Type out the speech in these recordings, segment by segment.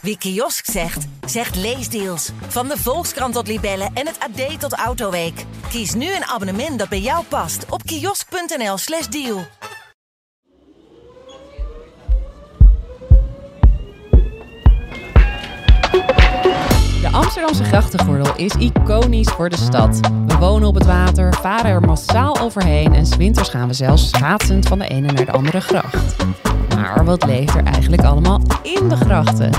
Wie kiosk zegt, zegt leesdeals. Van de Volkskrant tot Libellen en het AD tot Autoweek. Kies nu een abonnement dat bij jou past op kiosk.nl/slash deal. De Amsterdamse grachtengordel is iconisch voor de stad. We wonen op het water, varen er massaal overheen en winters gaan we zelfs schaatsend van de ene naar de andere gracht. Maar wat leeft er eigenlijk allemaal in de grachten?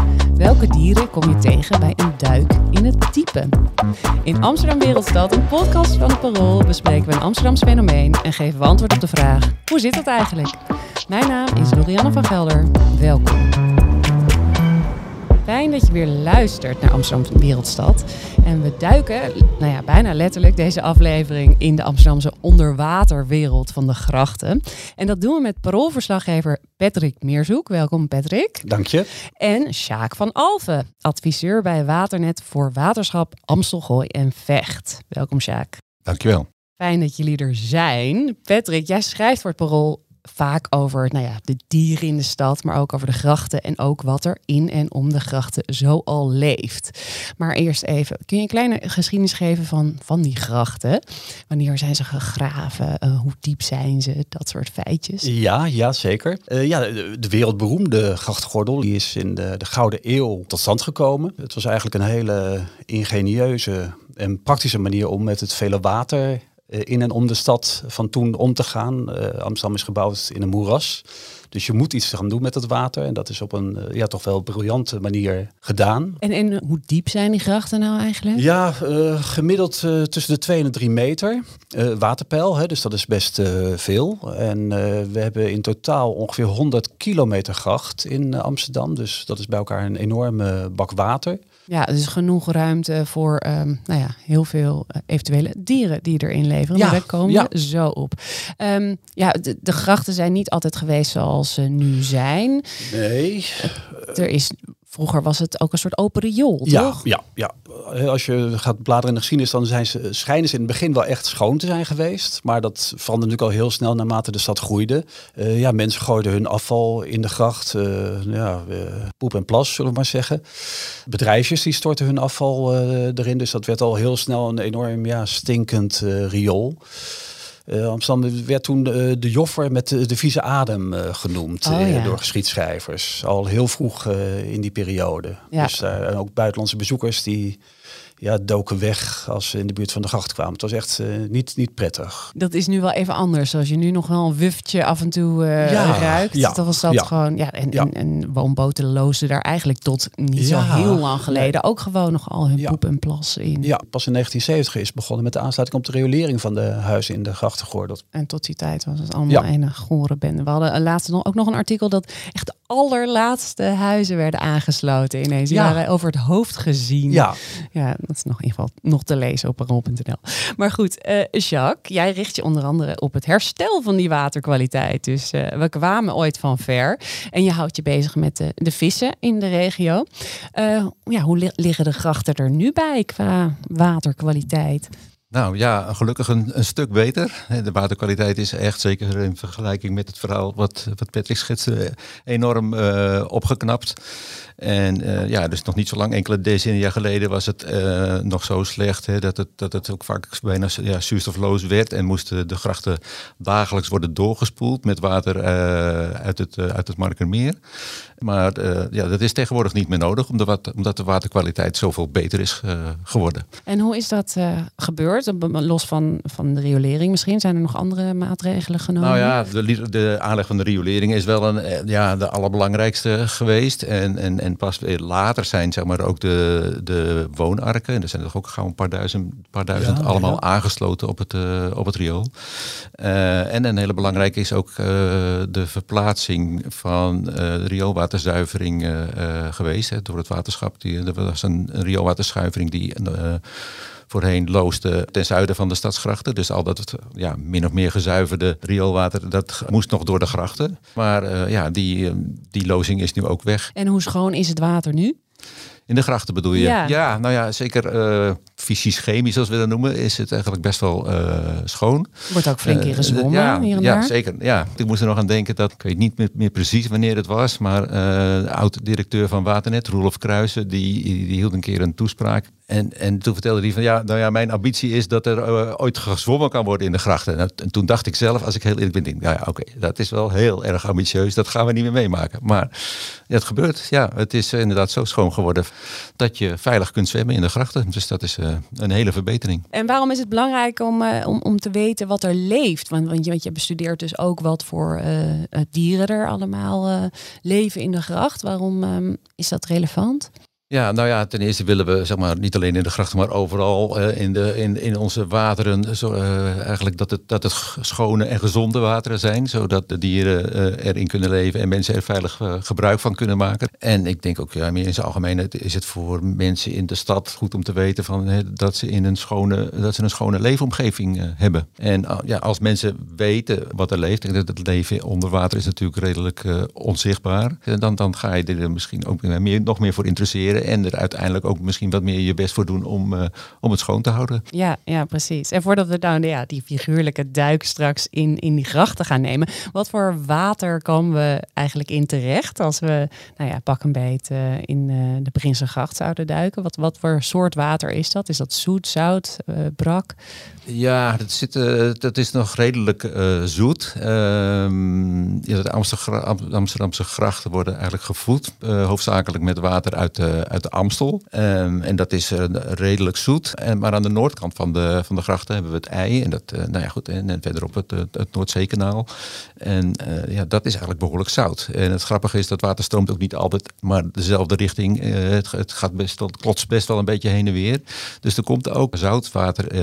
Welke dieren kom je tegen bij een duik in het diepe? In Amsterdam Wereldstad, een podcast van het Parool, bespreken we een Amsterdams fenomeen en geven we antwoord op de vraag: hoe zit dat eigenlijk? Mijn naam is Lorianne van Gelder. Welkom. Fijn dat je weer luistert naar Amsterdam Wereldstad. En we duiken, nou ja, bijna letterlijk deze aflevering in de Amsterdamse onderwaterwereld van de grachten. En dat doen we met paroolverslaggever Patrick Meerzoek. Welkom Patrick. Dank je. En Sjaak van Alven, adviseur bij Waternet voor Waterschap Amstelgooi en Vecht. Welkom Sjaak. Dankjewel. Fijn dat jullie er zijn. Patrick, jij schrijft voor het Parool vaak over nou ja, de dieren in de stad, maar ook over de grachten en ook wat er in en om de grachten zo al leeft. Maar eerst even, kun je een kleine geschiedenis geven van, van die grachten? Wanneer zijn ze gegraven? Uh, hoe diep zijn ze? Dat soort feitjes. Ja, ja zeker. Uh, ja, de, de, wereldberoemde grachtgordel die is in de, de Gouden Eeuw tot stand gekomen. Het was eigenlijk een hele ingenieuze en praktische manier om met het vele water in en om de stad van toen om te gaan. Uh, Amsterdam is gebouwd in een moeras. Dus je moet iets gaan doen met het water. En dat is op een uh, ja, toch wel briljante manier gedaan. En, en hoe diep zijn die grachten nou eigenlijk? Ja, uh, gemiddeld tussen de 2 en de 3 meter. waterpeil, hè, dus dat is best veel. En we hebben in totaal ongeveer 100 kilometer gracht in Amsterdam. Dus dat is bij elkaar een enorme bak water. Ja, dus genoeg ruimte voor um, nou ja, heel veel uh, eventuele dieren die erin leven. Ja, daar komen ja. we zo op. Um, ja, de, de, grachten zijn niet altijd geweest zoals ze nu zijn. Nee. Er is Vroeger was het ook een soort open riool, ja, toch? Ja, ja. Als je gaat bladeren in de geschiedenis, dan zijn ze, schijnen ze in het begin wel echt schoon te zijn geweest. Maar dat veranderde natuurlijk al heel snel naarmate de stad groeide. Uh, ja, mensen gooiden hun afval in de gracht. Uh, ja, uh, poep en plas, zullen we maar zeggen. Bedrijfjes die storten hun afval erin. Dus dat werd al heel snel een enorm ja, stinkend riool. Uh, Amsterdam werd toen uh, de Joffer met de, de vieze adem uh, genoemd oh, ja. door geschiedschrijvers. Al heel vroeg in die periode. Ja. Dus en ook buitenlandse bezoekers die ja, doken weg als ze in de buurt van de gracht kwamen. Het was echt uh, niet, niet prettig. Dat is nu wel even anders. Als je nu nog wel een wuftje af en toe uh, ja, ruikt. Ja, dan was dat ja, gewoon... Ja, en, en, en woonboten loosden daar eigenlijk tot niet zo heel lang geleden... ook gewoon nog al hun poep en plas in. Ja, pas in 1970 is begonnen met de aansluiting op de riolering van de huizen in de grachtengordel. En tot die tijd was het allemaal een gore bende. We hadden eh, laatst nog, ook nog een artikel dat echt allerlaatste huizen werden aangesloten ineens. Die Ja. waren over het hoofd gezien. Ja, Ja, dat is nog in ieder geval nog te lezen op parool.nl. Maar goed, eh, Jacques, jij richt je onder andere op het herstel van die waterkwaliteit. Dus eh, we kwamen ooit van ver. En je houdt je bezig met de, de vissen in de regio. Eh, ja, hoe li- liggen de grachten er nu bij qua waterkwaliteit? Nou ja, gelukkig een, stuk beter. De waterkwaliteit is echt, zeker in vergelijking met het verhaal wat, wat Patrick schetste, enorm uh, opgeknapt. En uh, ja, dus nog niet zo lang, enkele decennia geleden was het nog zo slecht hè, dat, het, dat het ook vaak bijna ja, zuurstofloos werd en moesten de grachten dagelijks worden doorgespoeld met water uit, het, uit het Markermeer. Maar ja, dat is tegenwoordig niet meer nodig, omdat, omdat de waterkwaliteit zoveel beter is geworden. En hoe is dat gebeurd? Los van, van de riolering misschien, zijn er nog andere maatregelen genomen? Nou ja, de, de aanleg van de riolering is wel een, ja, de allerbelangrijkste geweest. En, en, en pas later zijn zeg maar, ook de, de woonarken. En er zijn er ook gauw een paar duizend, paar duizend Ja, allemaal ja. aangesloten op het, uh, op het riool. Uh, en een hele belangrijke is ook uh, de verplaatsing van de rioolwaterzuivering geweest. Hè, door het waterschap. Die, er was een, een die voorheen loosde ten zuiden van de stadsgrachten. Dus al dat ja, min of meer gezuiverde rioolwater, dat moest nog door de grachten. Maar ja, die, die lozing is nu ook weg. En hoe schoon is het water nu? In de grachten bedoel je? Ja, nou ja, zeker uh, fysisch chemisch, zoals we dat noemen, is het eigenlijk best wel uh, schoon. Wordt ook flink in gezwommen ja, hier en ja, daar. zeker. Ja, ik moest er nog aan denken dat, ik weet niet meer, meer precies wanneer het was, maar de oud-directeur van Waternet, Roelof Kruijsen, die, die, die hield een keer een toespraak en, en toen vertelde hij van ja, nou ja, mijn ambitie is dat er uh, ooit gezwommen kan worden in de grachten. En, en, toen dacht ik zelf, als ik heel eerlijk ben, denk, ja, ja oké, dat is wel heel erg ambitieus. Dat gaan we niet meer meemaken. Maar ja, het gebeurt. Ja, het is inderdaad zo schoon geworden dat je veilig kunt zwemmen in de grachten. Dus dat is uh, een hele verbetering. En waarom is het belangrijk om, uh, om, om te weten wat er leeft? Want, want, je, want je bestudeert dus ook wat voor dieren er allemaal leven in de gracht. Waarom um, is dat relevant? Ja, nou ja, ten eerste willen we zeg maar, niet alleen in de grachten, maar overal uh, in, de, in, in onze wateren, uh, eigenlijk dat het, dat het schone en gezonde wateren zijn, zodat de dieren uh, erin kunnen leven en mensen er veilig gebruik van kunnen maken. En ik denk ook, ja, meer in zijn algemeenheid is het voor mensen in de stad goed om te weten van, dat, ze in een schone, dat ze een schone leefomgeving hebben. En ja, als mensen weten wat er leeft, en het leven onder water is natuurlijk redelijk onzichtbaar, dan, dan ga je er misschien ook meer, nog meer voor interesseren en er uiteindelijk ook misschien wat meer je best voor doen om, uh, om het schoon te houden. Ja, ja, precies. En voordat we dan ja, die figuurlijke duik straks in, in die grachten gaan nemen, wat voor water komen we eigenlijk in terecht als we, nou ja, pak een beet uh, in uh, de Prinsengracht zouden duiken? Wat, wat voor soort water is dat? Is dat zoet, zout, brak? Ja, dat, zit, dat is nog redelijk zoet. Ehm, ja, de Amsterdamse grachten worden eigenlijk gevoed, hoofdzakelijk met water uit de uit de Amstel. Um, en dat is uh, redelijk zoet. En, maar aan de noordkant van de, van de grachten hebben we het ei. En dat, uh, nou ja, goed. En, en verderop het, het, Noordzeekanaal. En uh, ja, dat is eigenlijk behoorlijk zout. En het grappige is dat water stroomt ook niet altijd maar dezelfde richting. het, het gaat best wel, klotst best wel een beetje heen en weer. Dus er komt ook zoutwater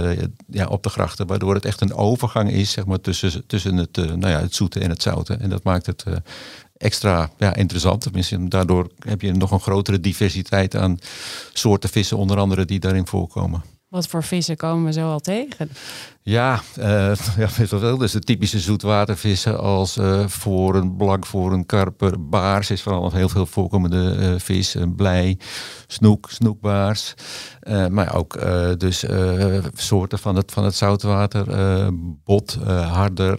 ja, op de grachten. Waardoor het echt een overgang is zeg maar, tussen, tussen het, nou ja, het zoete en het zoute. En dat maakt het extra ja, interessant. Tenminste, daardoor heb je nog een grotere diversiteit aan soorten vissen, onder andere die daarin voorkomen. Wat voor vissen komen we zo al tegen? Ja, uh, ja veel. Dus de typische zoetwatervissen als uh, voren, blankvoren, karper, baars is vooral heel veel voorkomende uh, vis. blij, snoek, snoekbaars. maar ook dus soorten van het, van het zoutwater. bot, harder,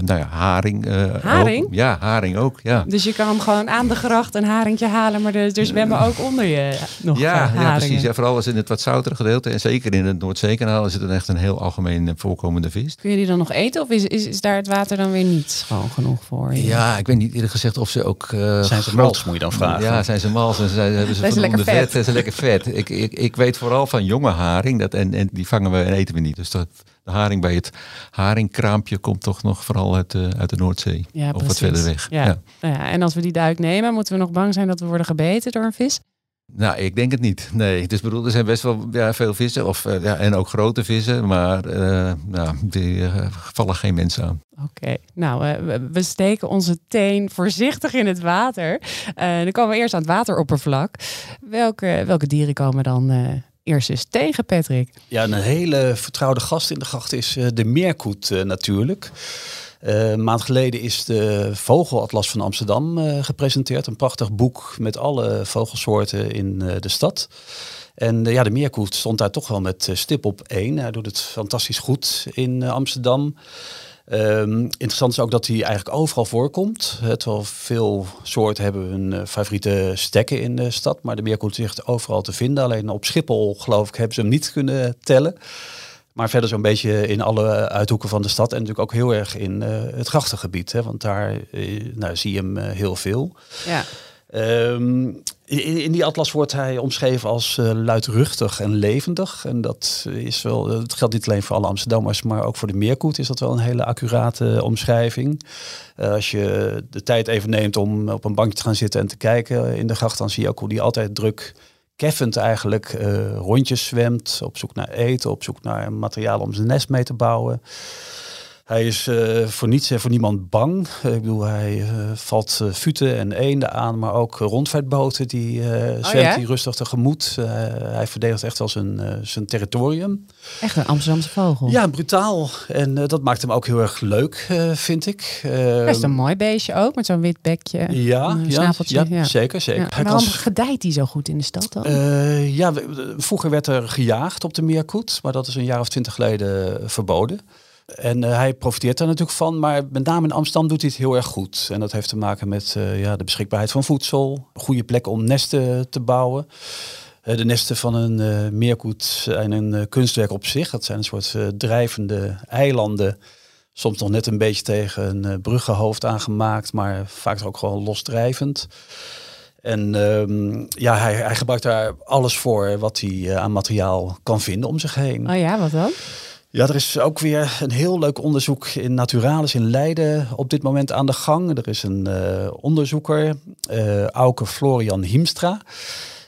nou ja, haring. haring? Ook. Ja, haring ook, ja. Dus je kan gewoon aan de gracht een haringje halen, maar er, er zwemmen ook onder je nog Ja, ja precies. Ja, vooral als in het wat zoutere gedeelte. En zeker in het Noordzeekanaal is het een echt een heel algemeen algemeen voorkomende vis. Kun je die dan nog eten of is, is, is daar het water dan weer niet schoon genoeg voor? Ja, ik weet niet eerlijk gezegd of ze ook... Uh, zijn ze mals, moet je dan vragen. Ja, zijn ze mals en zijn, hebben ze voldoende vet. vet. Zijn lekker vet. ik, ik, ik weet vooral van jonge haring dat, en, en die vangen we en eten we niet. Dus dat, de haring bij het haringkraampje komt toch nog vooral uit, uh, uit de Noordzee. Ja, of wat verder weg. Ja. Ja. Nou ja. En als we die duik nemen, moeten we nog bang zijn dat we worden gebeten door een vis? Nou, ik denk het niet. Nee, dus bedoel, er zijn best wel ja, veel vissen of, uh, ja, en ook grote vissen, maar uh, nou, die uh, vallen geen mensen aan. Oké, nou, we steken onze teen voorzichtig in het water. dan komen we eerst aan het wateroppervlak. Welke, welke dieren komen dan eerst eens tegen, Patrick? Ja, een hele vertrouwde gast in de gracht is de meerkoet natuurlijk. Uh, een maand geleden is de Vogelatlas van Amsterdam uh, gepresenteerd. Een prachtig boek met alle vogelsoorten in uh, de stad. En ja, de meerkoet stond daar toch wel met stip op één. Hij doet het fantastisch goed in Amsterdam. Um, interessant is ook dat hij eigenlijk overal voorkomt. Terwijl veel soorten hebben hun favoriete stekken in de stad. Maar de meerkoet is overal te vinden. Alleen op Schiphol, geloof ik, hebben ze hem niet kunnen tellen. Maar verder zo'n beetje in alle uithoeken van de stad. En natuurlijk ook heel erg in uh, het grachtengebied. Hè, want daar uh, nou, zie je hem uh, heel veel. Ja. Um, in, in, die atlas wordt hij omschreven als luidruchtig en levendig. En dat is wel, dat geldt niet alleen voor alle Amsterdammers, maar ook voor de meerkoet is dat wel een hele accurate omschrijving. als je de tijd even neemt om op een bankje te gaan zitten en te kijken in de gracht, dan zie je ook hoe die altijd druk keffend eigenlijk uh, rondjes zwemt, op zoek naar eten, op zoek naar materiaal om zijn nest mee te bouwen. Hij is uh, voor niets en voor niemand bang. ik bedoel, hij uh, valt uh, futen en eenden aan, maar ook rondvaartboten die uh, zwemt oh, ja? hij rustig tegemoet. hij verdedigt echt wel zijn, zijn territorium. Echt een Amsterdamse vogel. Ja, brutaal. En dat maakt hem ook heel erg leuk, vind ik. Best een mooi beestje ook, met zo'n wit bekje. Ja, ja, ja, ja, zeker. zeker. Ja. waarom kan... gedijt hij zo goed in de stad dan? ja, vroeger werd er gejaagd op de Meerkoet, maar dat is een jaar of twintig geleden verboden. En uh, hij profiteert daar natuurlijk van, maar met name in Amsterdam doet hij het heel erg goed. En dat heeft te maken met uh, ja, de beschikbaarheid van voedsel, goede plek om nesten te bouwen. Uh, de nesten van een meerkoet zijn een kunstwerk op zich. Dat zijn een soort drijvende eilanden. Soms nog net een beetje tegen een bruggenhoofd aangemaakt, maar vaak ook gewoon losdrijvend. En um, ja, hij, hij gebruikt daar alles voor wat hij aan materiaal kan vinden om zich heen. Oh ja, wat dan? Ja, er is ook weer een heel leuk onderzoek in Naturalis in Leiden op dit moment aan de gang. Er is een uh, onderzoeker, uh, Auke Florian Hiemstra.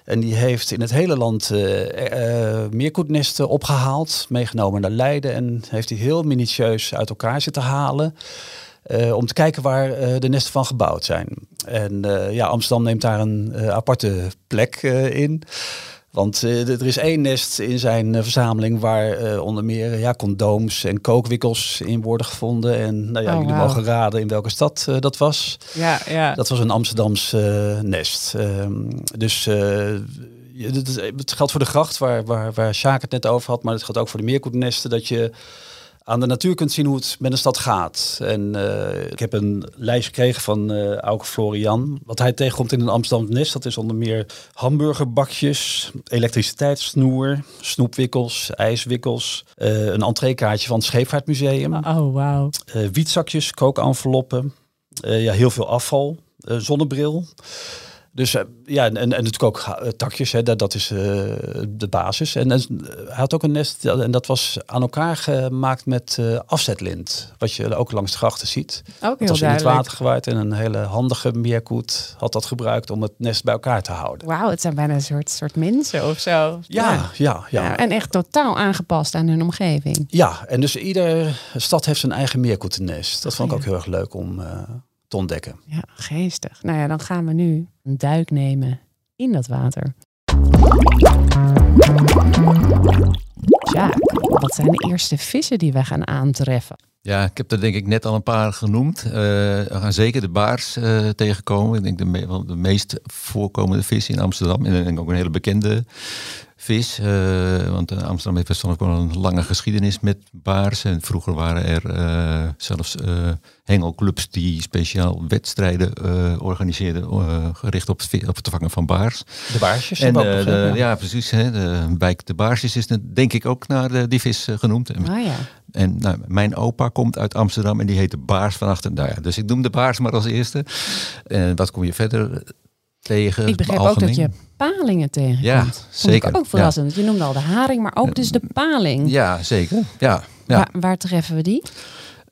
En die heeft in het hele land uh, meerkoetnesten opgehaald, meegenomen naar Leiden. En heeft die heel minutieus uit elkaar zitten halen. om te kijken waar de nesten van gebouwd zijn. En ja, Amsterdam neemt daar een aparte plek in. Want uh, er is één nest in zijn uh, verzameling waar uh, onder meer ja, condooms en kookwikkels in worden gevonden. En nou ja, oh, jullie wow. mogen raden in welke stad dat was. Ja, ja. Dat was een Amsterdams nest. Ehm, dus het geldt voor de gracht waar, waar, waar Sjaak het net over had, maar het geldt ook voor de meerkoetnesten. Dat je aan de natuur kunt zien hoe het met een stad gaat. En uh, ik heb een lijst gekregen van uh, Auke Florian. Wat hij tegenkomt in een Amsterdam nest, dat is onder meer hamburgerbakjes, elektriciteitssnoer, snoepwikkels, ijswikkels, uh, een entreekaartje van het Scheepvaartmuseum. Oh, wow. wietzakjes, kookanveloppen, ja, heel veel afval, zonnebril. Dus uh, ja, en, en, natuurlijk ook uh, takjes, hè, dat, dat is uh, de basis. En, en, hij had ook een nest, en dat was aan elkaar gemaakt met afzetlint. Wat je ook langs de grachten ziet. Ook heel was in het water gewaaid en een hele handige meerkoet had dat gebruikt om het nest bij elkaar te houden. Wauw, het zijn bijna een soort, soort mensen of zo. Ja, ja, ja. ja. en echt totaal aangepast aan hun omgeving. Ja, en dus iedere stad heeft zijn eigen meerkoetennest. Dat vond ik ook heel erg leuk om ontdekken. Ja, geestig. Nou ja, dan gaan we nu een duik nemen in dat water. Jaak, wat zijn de eerste vissen die we gaan aantreffen? Ja, ik heb er denk ik net al een paar genoemd. Uh, we gaan zeker de baars uh, tegenkomen. Ik denk de, me de meest voorkomende vis in Amsterdam. En denk ook een hele bekende vis. Uh, want Amsterdam heeft best wel een lange geschiedenis met baars. En vroeger waren er uh, zelfs uh, hengelclubs die speciaal wedstrijden organiseerden. gericht op het, op het vangen van baars. De baarsjes? En, de, ja. ja. precies. Hè, de wijk De Baarsjes is denk ik ook naar die vis genoemd. En, ah, ja. En nou, mijn opa komt uit Amsterdam en die heet de Baars van achter. Nou ja, dus ik noem de Baars maar als eerste. En wat kom je verder tegen? Ik begrijp ook dat je palingen tegenkomt. Ja, zeker. ook verrassend. Je noemde al de haring, maar ook dus de paling. Ja, zeker. Ja, ja. Waar, waar treffen we die?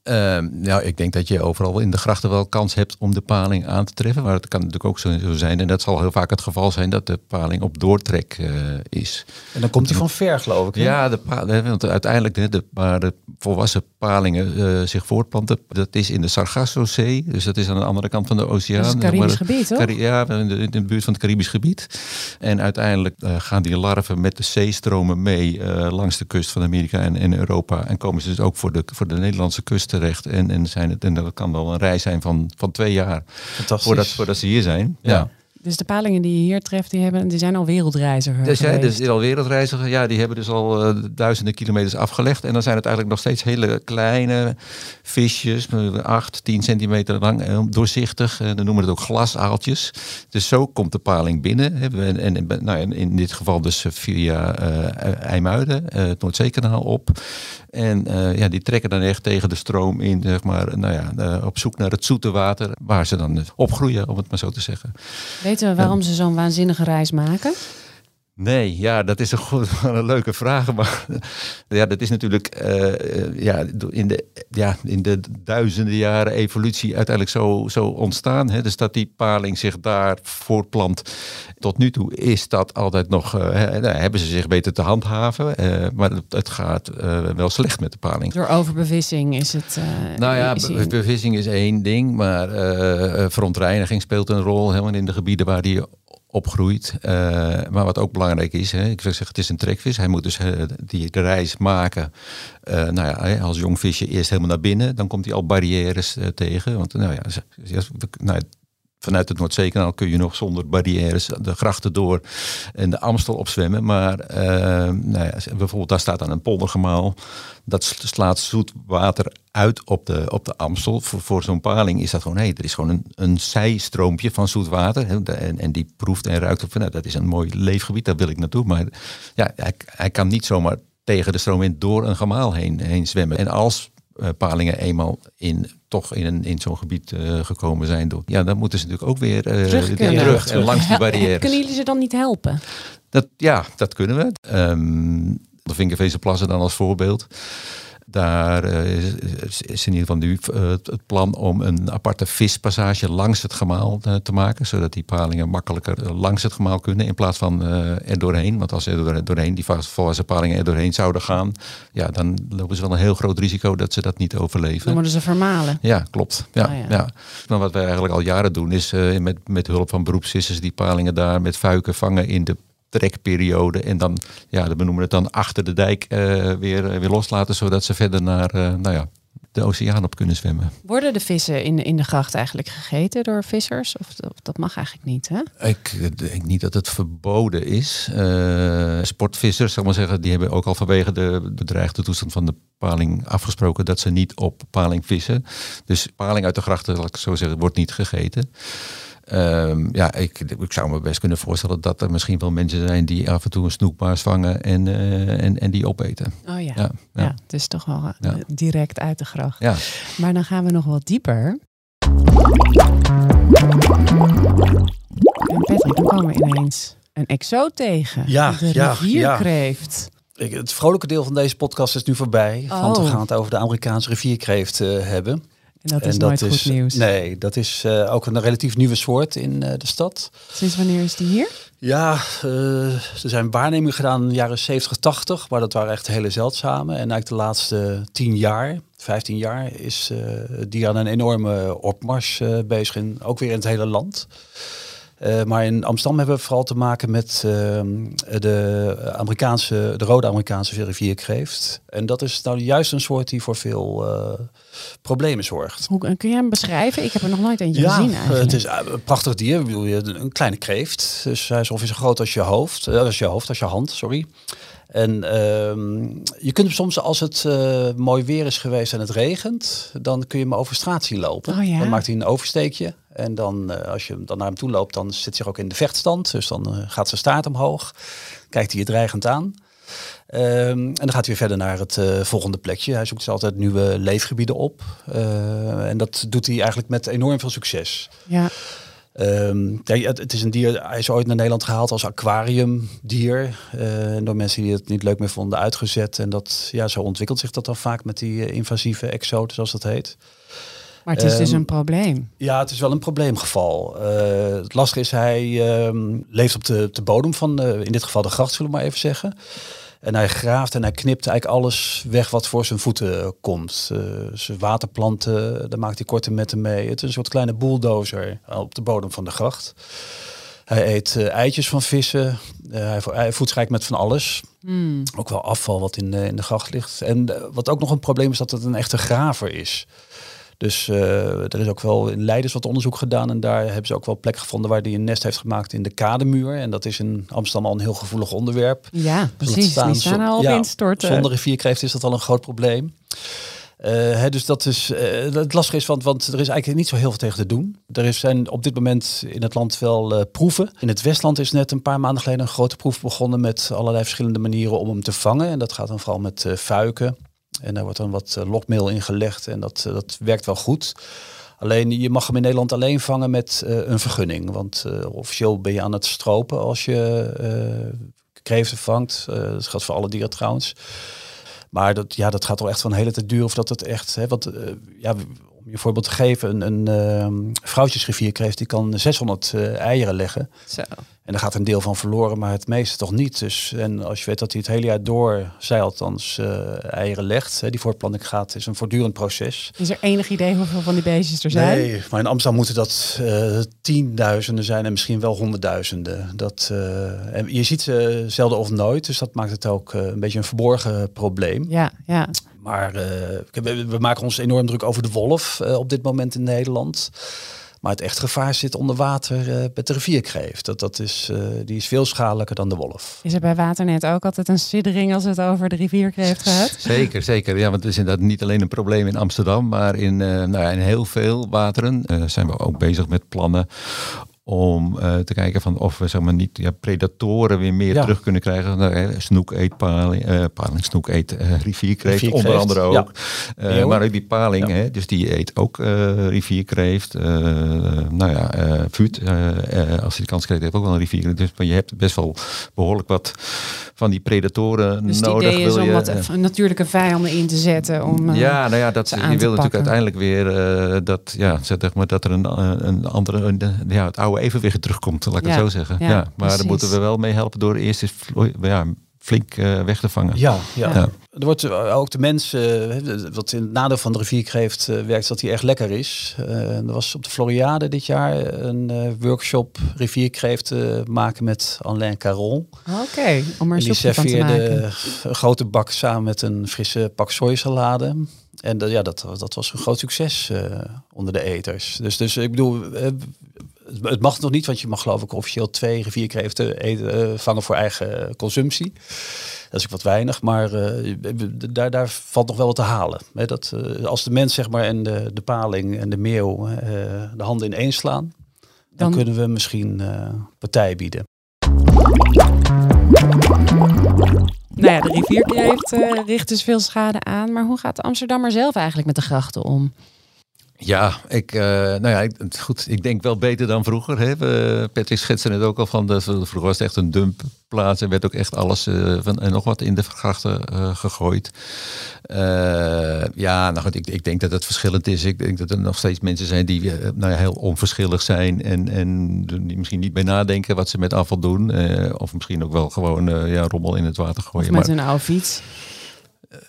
Uh, nou, ik denk dat je overal in de grachten wel kans hebt om de paling aan te treffen. Maar het kan natuurlijk ook zo zijn, en dat zal heel vaak het geval zijn, dat de paling op doortrek uh, is. En dan komt hij van ver, geloof ik. Hè? Ja, de want uiteindelijk, de, de, waar de volwassen palingen uh, zich voortplanten, dat is in de Sargassozee. Dus dat is aan de andere kant van de oceaan. Dat is Caribisch gebied, hoor. ja, in de, in de, buurt van het Caribisch gebied. En uiteindelijk gaan die larven met de zeestromen mee langs de kust van Amerika en, en Europa. En komen ze dus ook voor de, voor de Nederlandse kust terecht. En, en, zijn het, en dat kan wel een reis zijn van, van twee jaar voordat, voordat ze hier zijn. ja. Dus de palingen die je hier treft, die, hebben, die zijn al wereldreizigers. Dus, ja, dus al wereldreizigers, ja, die hebben dus al uh, duizenden kilometers afgelegd. En dan zijn het eigenlijk nog steeds hele kleine visjes, 8, 10 centimeter lang, eh, doorzichtig. En dan noemen we het ook glasaaltjes. Dus zo komt de paling binnen. En, en nou, in dit geval dus via uh, IJmuiden, uh, het Noordzeekanaal op. En ja, die trekken dan echt tegen de stroom in, zeg maar, nou ja, op zoek naar het zoete water, waar ze dan opgroeien, om het maar zo te zeggen. Weten we waarom ze zo'n waanzinnige reis maken? Nee, ja, dat is een, goed, een leuke vraag. Maar ja, dat is natuurlijk eh, eh, ja, in, de, ja, in de duizenden jaren evolutie uiteindelijk zo, zo ontstaan. Hè? Dus dat die paling zich daar voortplant. Tot nu toe is dat altijd nog, uh, hebben ze zich beter te handhaven. maar het, gaat wel slecht met de paling. Door overbevissing is het. nou ja, bevissing is één ding, maar verontreiniging speelt een rol helemaal in de gebieden waar die opgroeit. Uh, maar wat ook belangrijk is, hè, ik wil zeggen, het is een trekvis. Hij moet dus uh, die de reis maken. Uh, nou ja, als jong visje eerst helemaal naar binnen. Dan komt hij al barrières tegen. Want nou ja, nou, vanuit het Noordzeekanaal kun je nog zonder barrières de grachten door en de Amstel opzwemmen. Maar nou ja, bijvoorbeeld daar staat dan een poldergemaal. Dat slaat zoet water uit op de, op de Amstel. Voor, voor zo'n paling is dat gewoon, hey, er is gewoon een, een zijstroompje van zoet water. Hè, en, en die proeft en ruikt op nou, dat is een mooi leefgebied, daar wil ik naartoe. Maar ja, hij, hij kan niet zomaar tegen de stroom in door een gemaal heen, heen zwemmen. En als palingen eenmaal in, toch in, een, in zo'n gebied uh, gekomen zijn, door, ja, dan moeten ze natuurlijk ook weer uh, terug, terug en langs die barrières. Kunnen jullie ze dan niet helpen? Dat, ja, dat kunnen we. Um, de Vinkervezenplassen dan als voorbeeld. Daar uh, is, in ieder geval nu uh, het plan om een aparte vispassage langs het gemaal uh, te maken. Zodat die palingen makkelijker langs het gemaal kunnen in plaats van er doorheen. Want als er doorheen, die volwassen palingen er doorheen zouden gaan, ja, dan lopen ze wel een heel groot risico dat ze dat niet overleven. Dan worden ze vermalen. Ja, klopt. Ja, oh, ja. ja. Maar wat wij eigenlijk al jaren doen is met, met hulp van beroepsvissers die palingen daar met fuiken vangen in de trekperiode. En dan, ja, we noemen het dan achter de dijk uh, weer, weer loslaten, zodat ze verder naar, uh, nou ja, de oceaan op kunnen zwemmen. Worden de vissen in, in de gracht eigenlijk gegeten door vissers? Of, dat mag eigenlijk niet, hè? Ik denk niet dat het verboden is. Uh, sportvissers, zal ik maar zeggen, die hebben ook al vanwege de bedreigde toestand van de paling afgesproken dat ze niet op paling vissen. Dus paling uit de grachten, zal ik zo zeggen, wordt niet gegeten. Um, ja, ik, ik zou me best kunnen voorstellen dat er misschien wel mensen zijn die af en toe een snoekbaars vangen en, uh, en, en die opeten. Oh ja, ja, ja. ja het is toch wel uh, direct uit de gracht. Ja. Maar dan gaan we nog wat dieper. En Patrick, dan komen we ineens een exo tegen. Ja, de ja, rivierkreeft. Ja. Het vrolijke deel van deze podcast is nu voorbij. Oh. Want we gaan het over de Amerikaanse rivierkreeft uh, hebben. En dat is nooit goed nieuws. Nee, dat is uh, ook een relatief nieuwe soort in uh, de stad. Sinds wanneer is die hier? Ja, uh, er zijn waarnemingen gedaan in de jaren 70, 80, maar dat waren echt hele zeldzame. En eigenlijk de laatste 10 jaar, 15 jaar, is die aan een enorme opmars bezig, in, ook weer in het hele land. Uh, maar in Amsterdam hebben we vooral te maken met uh, de, Amerikaanse, de rode Amerikaanse rivierkreeft. En dat is nou juist een soort die voor veel uh, problemen zorgt. Hoe, kun je hem beschrijven? Ik heb er nog nooit eentje ja, gezien eigenlijk. Het is een prachtig dier. Ik bedoel, een kleine kreeft. Dus hij is ongeveer zo groot als je hoofd. als je hoofd, als je hand, sorry. En uh, je kunt hem soms, als het mooi weer is geweest en het regent, dan kun je hem over straat zien lopen. Oh, ja? Dan maakt hij een oversteekje. En dan, uh, als je dan naar hem toe loopt, dan zit hij ook in de vechtstand. Dus dan uh, gaat zijn staart omhoog. Kijkt hij je dreigend aan. Um, en dan gaat hij weer verder naar het volgende plekje. Hij zoekt dus altijd nieuwe leefgebieden op. en dat doet hij eigenlijk met enorm veel succes. Ja. Um, ja, het, is een dier, hij is ooit naar Nederland gehaald als aquariumdier. Uh, door mensen die het niet leuk meer vonden uitgezet. En dat, ja, zo ontwikkelt zich dat dan vaak met die uh, invasieve exoten, zoals dat heet. Maar het is um, dus een probleem. Ja, het is wel een probleemgeval. Uh, het lastige is, hij um, leeft op de, de bodem van, in dit geval de gracht, zullen we maar even zeggen. En hij graaft en hij knipt eigenlijk alles weg wat voor zijn voeten komt. Uh, zijn waterplanten, daar maakt hij korte metten mee. Het is een soort kleine bulldozer op de bodem van de gracht. Hij eet uh, eitjes van vissen. Uh, hij, hij voedt zich met van alles. Mm. Ook wel afval wat in de, in de gracht ligt. En wat ook nog een probleem is dat het een echte graver is. Dus uh, er is ook wel in Leiders wat onderzoek gedaan. En daar hebben ze ook wel plek gevonden waar hij een nest heeft gemaakt in de kademuur. En dat is in Amsterdam al een heel gevoelig onderwerp. Ja, precies. Staan, die staan al op ja, instorten. Zonder rivierkreeft is dat al een groot probleem. Uh, hè, dus dat is uh, het lastige is, want, want er is eigenlijk niet zo heel veel tegen te doen. Er is, zijn op dit moment in het land wel uh, proeven. In het Westland is net een paar maanden geleden een grote proef begonnen met allerlei verschillende manieren om hem te vangen. En dat gaat dan vooral met fuiken. En daar wordt dan wat uh, lokmeel in gelegd en dat, uh, dat werkt wel goed. Alleen je mag hem in Nederland alleen vangen met uh, een vergunning. Want officieel ben je aan het stropen als je kreeften vangt. Dat geldt voor alle dieren trouwens. Maar dat, ja, dat gaat al echt van een hele tijd duren of dat het echt... Hè, want, ja, om je voorbeeld te geven, een, een uh, vrouwtjesrivierkreeft die kan 600 uh, eieren leggen. Zo. En daar gaat een deel van verloren, maar het meeste toch niet. Dus, en als je weet dat hij het hele jaar door, zij althans, uh, eieren legt, hè, die voortplanting gaat, is een voortdurend proces. Is er enig idee hoeveel van die beestjes er zijn? Nee, maar in Amsterdam moeten dat uh, tienduizenden zijn en misschien wel honderdduizenden. Dat, uh, en je ziet ze zelden of nooit, dus dat maakt het ook een beetje een verborgen probleem. Ja, ja. Maar we, we, maken ons enorm druk over de wolf op dit moment in Nederland. Maar het echt gevaar zit onder water uh, met de rivierkreeft. Dat, dat is, uh, die is veel schadelijker dan de wolf. Is er bij Waternet ook altijd een siddering als het over de rivierkreeft gaat? Zeker, zeker. Ja, want het is inderdaad niet alleen een probleem in Amsterdam, maar in, uh, nou ja, in heel veel wateren zijn we ook bezig met plannen om uh, te kijken van of we zeg maar, niet ja, predatoren weer meer ja. terug kunnen krijgen. Nou, snoek eet paling, uh, paling snoek eet uh, rivierkreeft, onder andere ook. Ja. maar ook die paling, hè, dus die eet ook rivierkreeft. nou ja, vuut, als hij de kans krijgt, heeft ook wel een rivierkreeft. Dus maar je hebt best wel behoorlijk wat van die predatoren dus nodig. Dus is om je, wat natuurlijke vijanden in te zetten. Om, ja, nou ja, dat, je wil natuurlijk uiteindelijk weer dat, ja, zeg maar, dat er een, een andere, een, ja, het oude evenwicht terugkomt, laat ik ja, het zo zeggen. Ja, ja maar precies. daar moeten we wel mee helpen door eerst eens ja, flink uh, weg te vangen. Ja, ja. ja. Er wordt ook de mensen, uh, wat in het nadeel van de rivierkreeft uh, werkt, dat hij echt lekker is. er was op de Floriade dit jaar een workshop rivierkreeft maken met Alain Caron. Oké, okay, om er een die serveerde een grote bak samen met een frisse pak sojasalade. En ja, dat, dat was een groot succes onder de eters. Dus, dus ik bedoel, het mag nog niet, want je mag geloof ik officieel twee rivierkreeften eten, uh, vangen voor eigen consumptie. Dat is ook wat weinig, maar uh, daar, daar valt nog wel wat te halen. He, dat, uh, als de mens zeg maar, en de, de paling en de meeuw de handen ineens slaan, dan, dan kunnen we misschien partij bieden. Nou ja, de rivierkreeft richt dus veel schade aan. Maar hoe gaat de Amsterdammer zelf eigenlijk met de grachten om? Ja, ik, uh, nou ja, ik, goed, ik denk wel beter dan vroeger. Hè. We, Patrick schetste het ook al van, de, vroeger was het echt een dumpplaats en werd ook echt alles uh, van, en nog wat in de grachten uh, gegooid. ja, nou goed, ik, ik denk dat het verschillend is. Ik denk dat er nog steeds mensen zijn die nou ja, heel onverschillig zijn en, en die misschien niet bij nadenken wat ze met afval doen. of misschien ook wel gewoon ja, rommel in het water gooien. Of met maar, een oude fiets.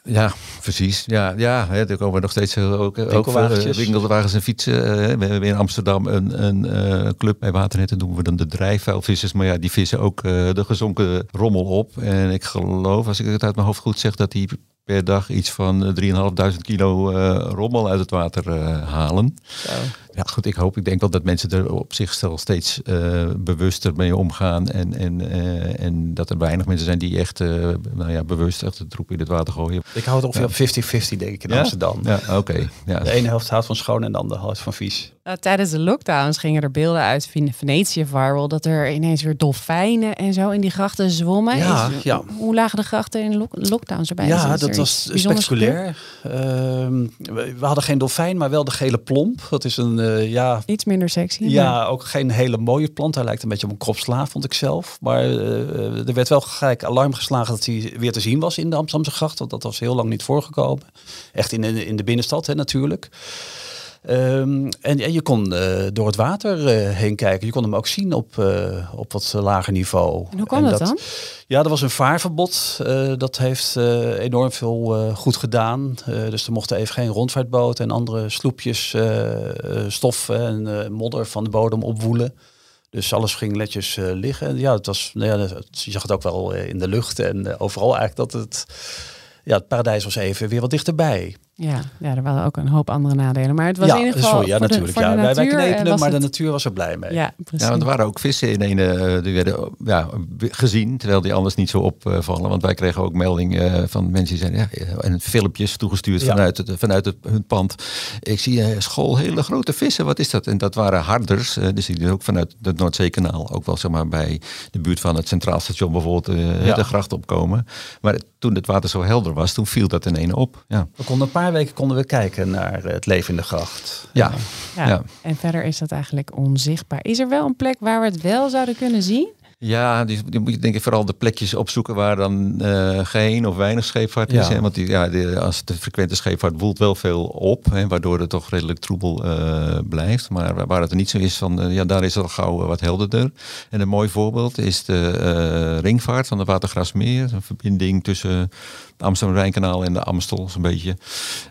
Ja, precies. Ja, ja hè, er komen nog steeds ook, ook winkelwagens en fietsen. we hebben in Amsterdam een, een club bij Waternet. doen we dan de drijfvuilvissers. Maar ja, die vissen ook de gezonken rommel op. En ik geloof, als ik het uit mijn hoofd goed zeg, dat die per dag iets van 3.500 kilo rommel uit het water halen. Ja, goed, ik hoop, ik denk wel dat mensen er op zichzelf steeds uh, bewuster mee omgaan. En, en, uh, en dat er weinig mensen zijn die echt uh, nou ja, bewust echt de troep in het water gooien. Ik hou het ongeveer ja. op 50-50 denk ik in ja? Amsterdam. Ja, oké. Ja. De ene helft houdt van schoon en de andere helft van vies. Uh, tijdens de lockdowns gingen er beelden uit Venetië viral dat er ineens weer dolfijnen en zo in die grachten zwommen. Ja, Is, ja. Hoe lagen de grachten in lock lockdowns erbij? Ja, dat was spectaculair. Ehm, we, we hadden geen dolfijn, maar wel de gele plomp. Dat is een uh, ja, Iets minder sexy. Ja, maar... ook geen hele mooie plant. Hij lijkt een beetje op een kropsla, vond ik zelf. Maar uh, er werd wel gelijk alarm geslagen dat hij weer te zien was in de Amsterdamse gracht. Want dat was heel lang niet voorgekomen. Echt in de, in de binnenstad hè, natuurlijk. Um, en, en, je kon uh, door het water uh, heen kijken. Je kon hem ook zien op, uh, op wat lager niveau. En hoe kwam dat, dat, dan? Ja, er was een vaarverbod. dat heeft enorm veel goed gedaan. dus er mochten even geen rondvaartboten en andere sloepjes stof en modder van de bodem opwoelen. Dus alles ging netjes liggen. En ja, het was, nou ja, je zag het ook wel in de lucht en overal eigenlijk dat het, ja, het paradijs was even weer wat dichterbij. Ja, ja, er waren ook een hoop andere nadelen. Maar het was in ieder geval. Sorry, ja, natuurlijk. De, ja, wij, wij knepen maar de natuur was er blij mee. Ja, precies. Ja, want er waren ook vissen in een. Uh, die werden ja, gezien, terwijl die anders niet zo opvallen. Want wij kregen ook meldingen uh, van mensen die zeiden. Ja, en filmpjes toegestuurd ja. vanuit, het, vanuit het, hun pand. Ik zie uh, school hele grote vissen. Wat is dat? En dat waren harders. dus die ook vanuit het Noordzeekanaal. Ook wel zeg maar bij de buurt van het Centraal Station bijvoorbeeld ja. de gracht opkomen. Maar toen het water zo helder was, toen viel dat in ene op. Ja. We konden een paar weken konden we kijken naar het leven in de gracht. Ja. ja. ja. En verder is dat eigenlijk onzichtbaar. Is er wel een plek waar we het wel zouden kunnen zien? Ja, die, die, moet je denk ik vooral de plekjes opzoeken waar dan uh, geen of weinig scheepvaart is. Hè? Want die, ja, de, als de frequente scheepvaart woelt wel veel op, hè, waardoor het toch redelijk troebel uh, blijft. Maar waar het er niet zo is, van, uh, ja, daar is het al gauw wat helderder. En een mooi voorbeeld is de ringvaart van de Watergrasmeer. Een verbinding tussen Amsterdam-Rijnkanaal en de Amstel, zo'n beetje.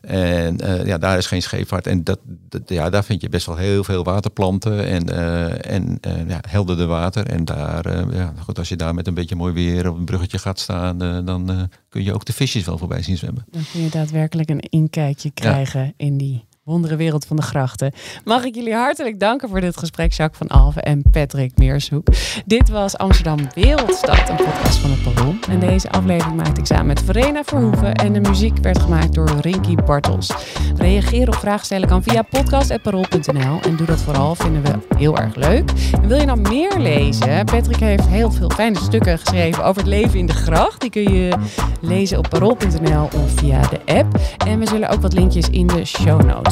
En uh, ja, daar is geen scheepvaart. En dat, dat, ja, daar vind je best wel heel veel waterplanten en, uh, en uh, ja, helderder water. En daar, ja, goed, als je daar met een beetje mooi weer op een bruggetje gaat staan, dan kun je ook de visjes wel voorbij zien zwemmen. Dan kun je daadwerkelijk een inkijkje krijgen ja. in die wereld van de grachten. Mag ik jullie hartelijk danken voor dit gesprek, Jacques van Alve en Patrick Meershoek. Dit was Amsterdam Wereldstad, een podcast van het Parool. En deze aflevering maakte ik samen met Verena Verhoeven en de muziek werd gemaakt door Rinky Bartels. Reageer op vragen stellen kan via podcast.parool.nl en doe dat vooral, vinden we heel erg leuk. En wil je nou meer lezen? Patrick heeft heel veel fijne stukken geschreven over het leven in de gracht. Die kun je lezen op parool.nl of via de app. En we zullen ook wat linkjes in de show notes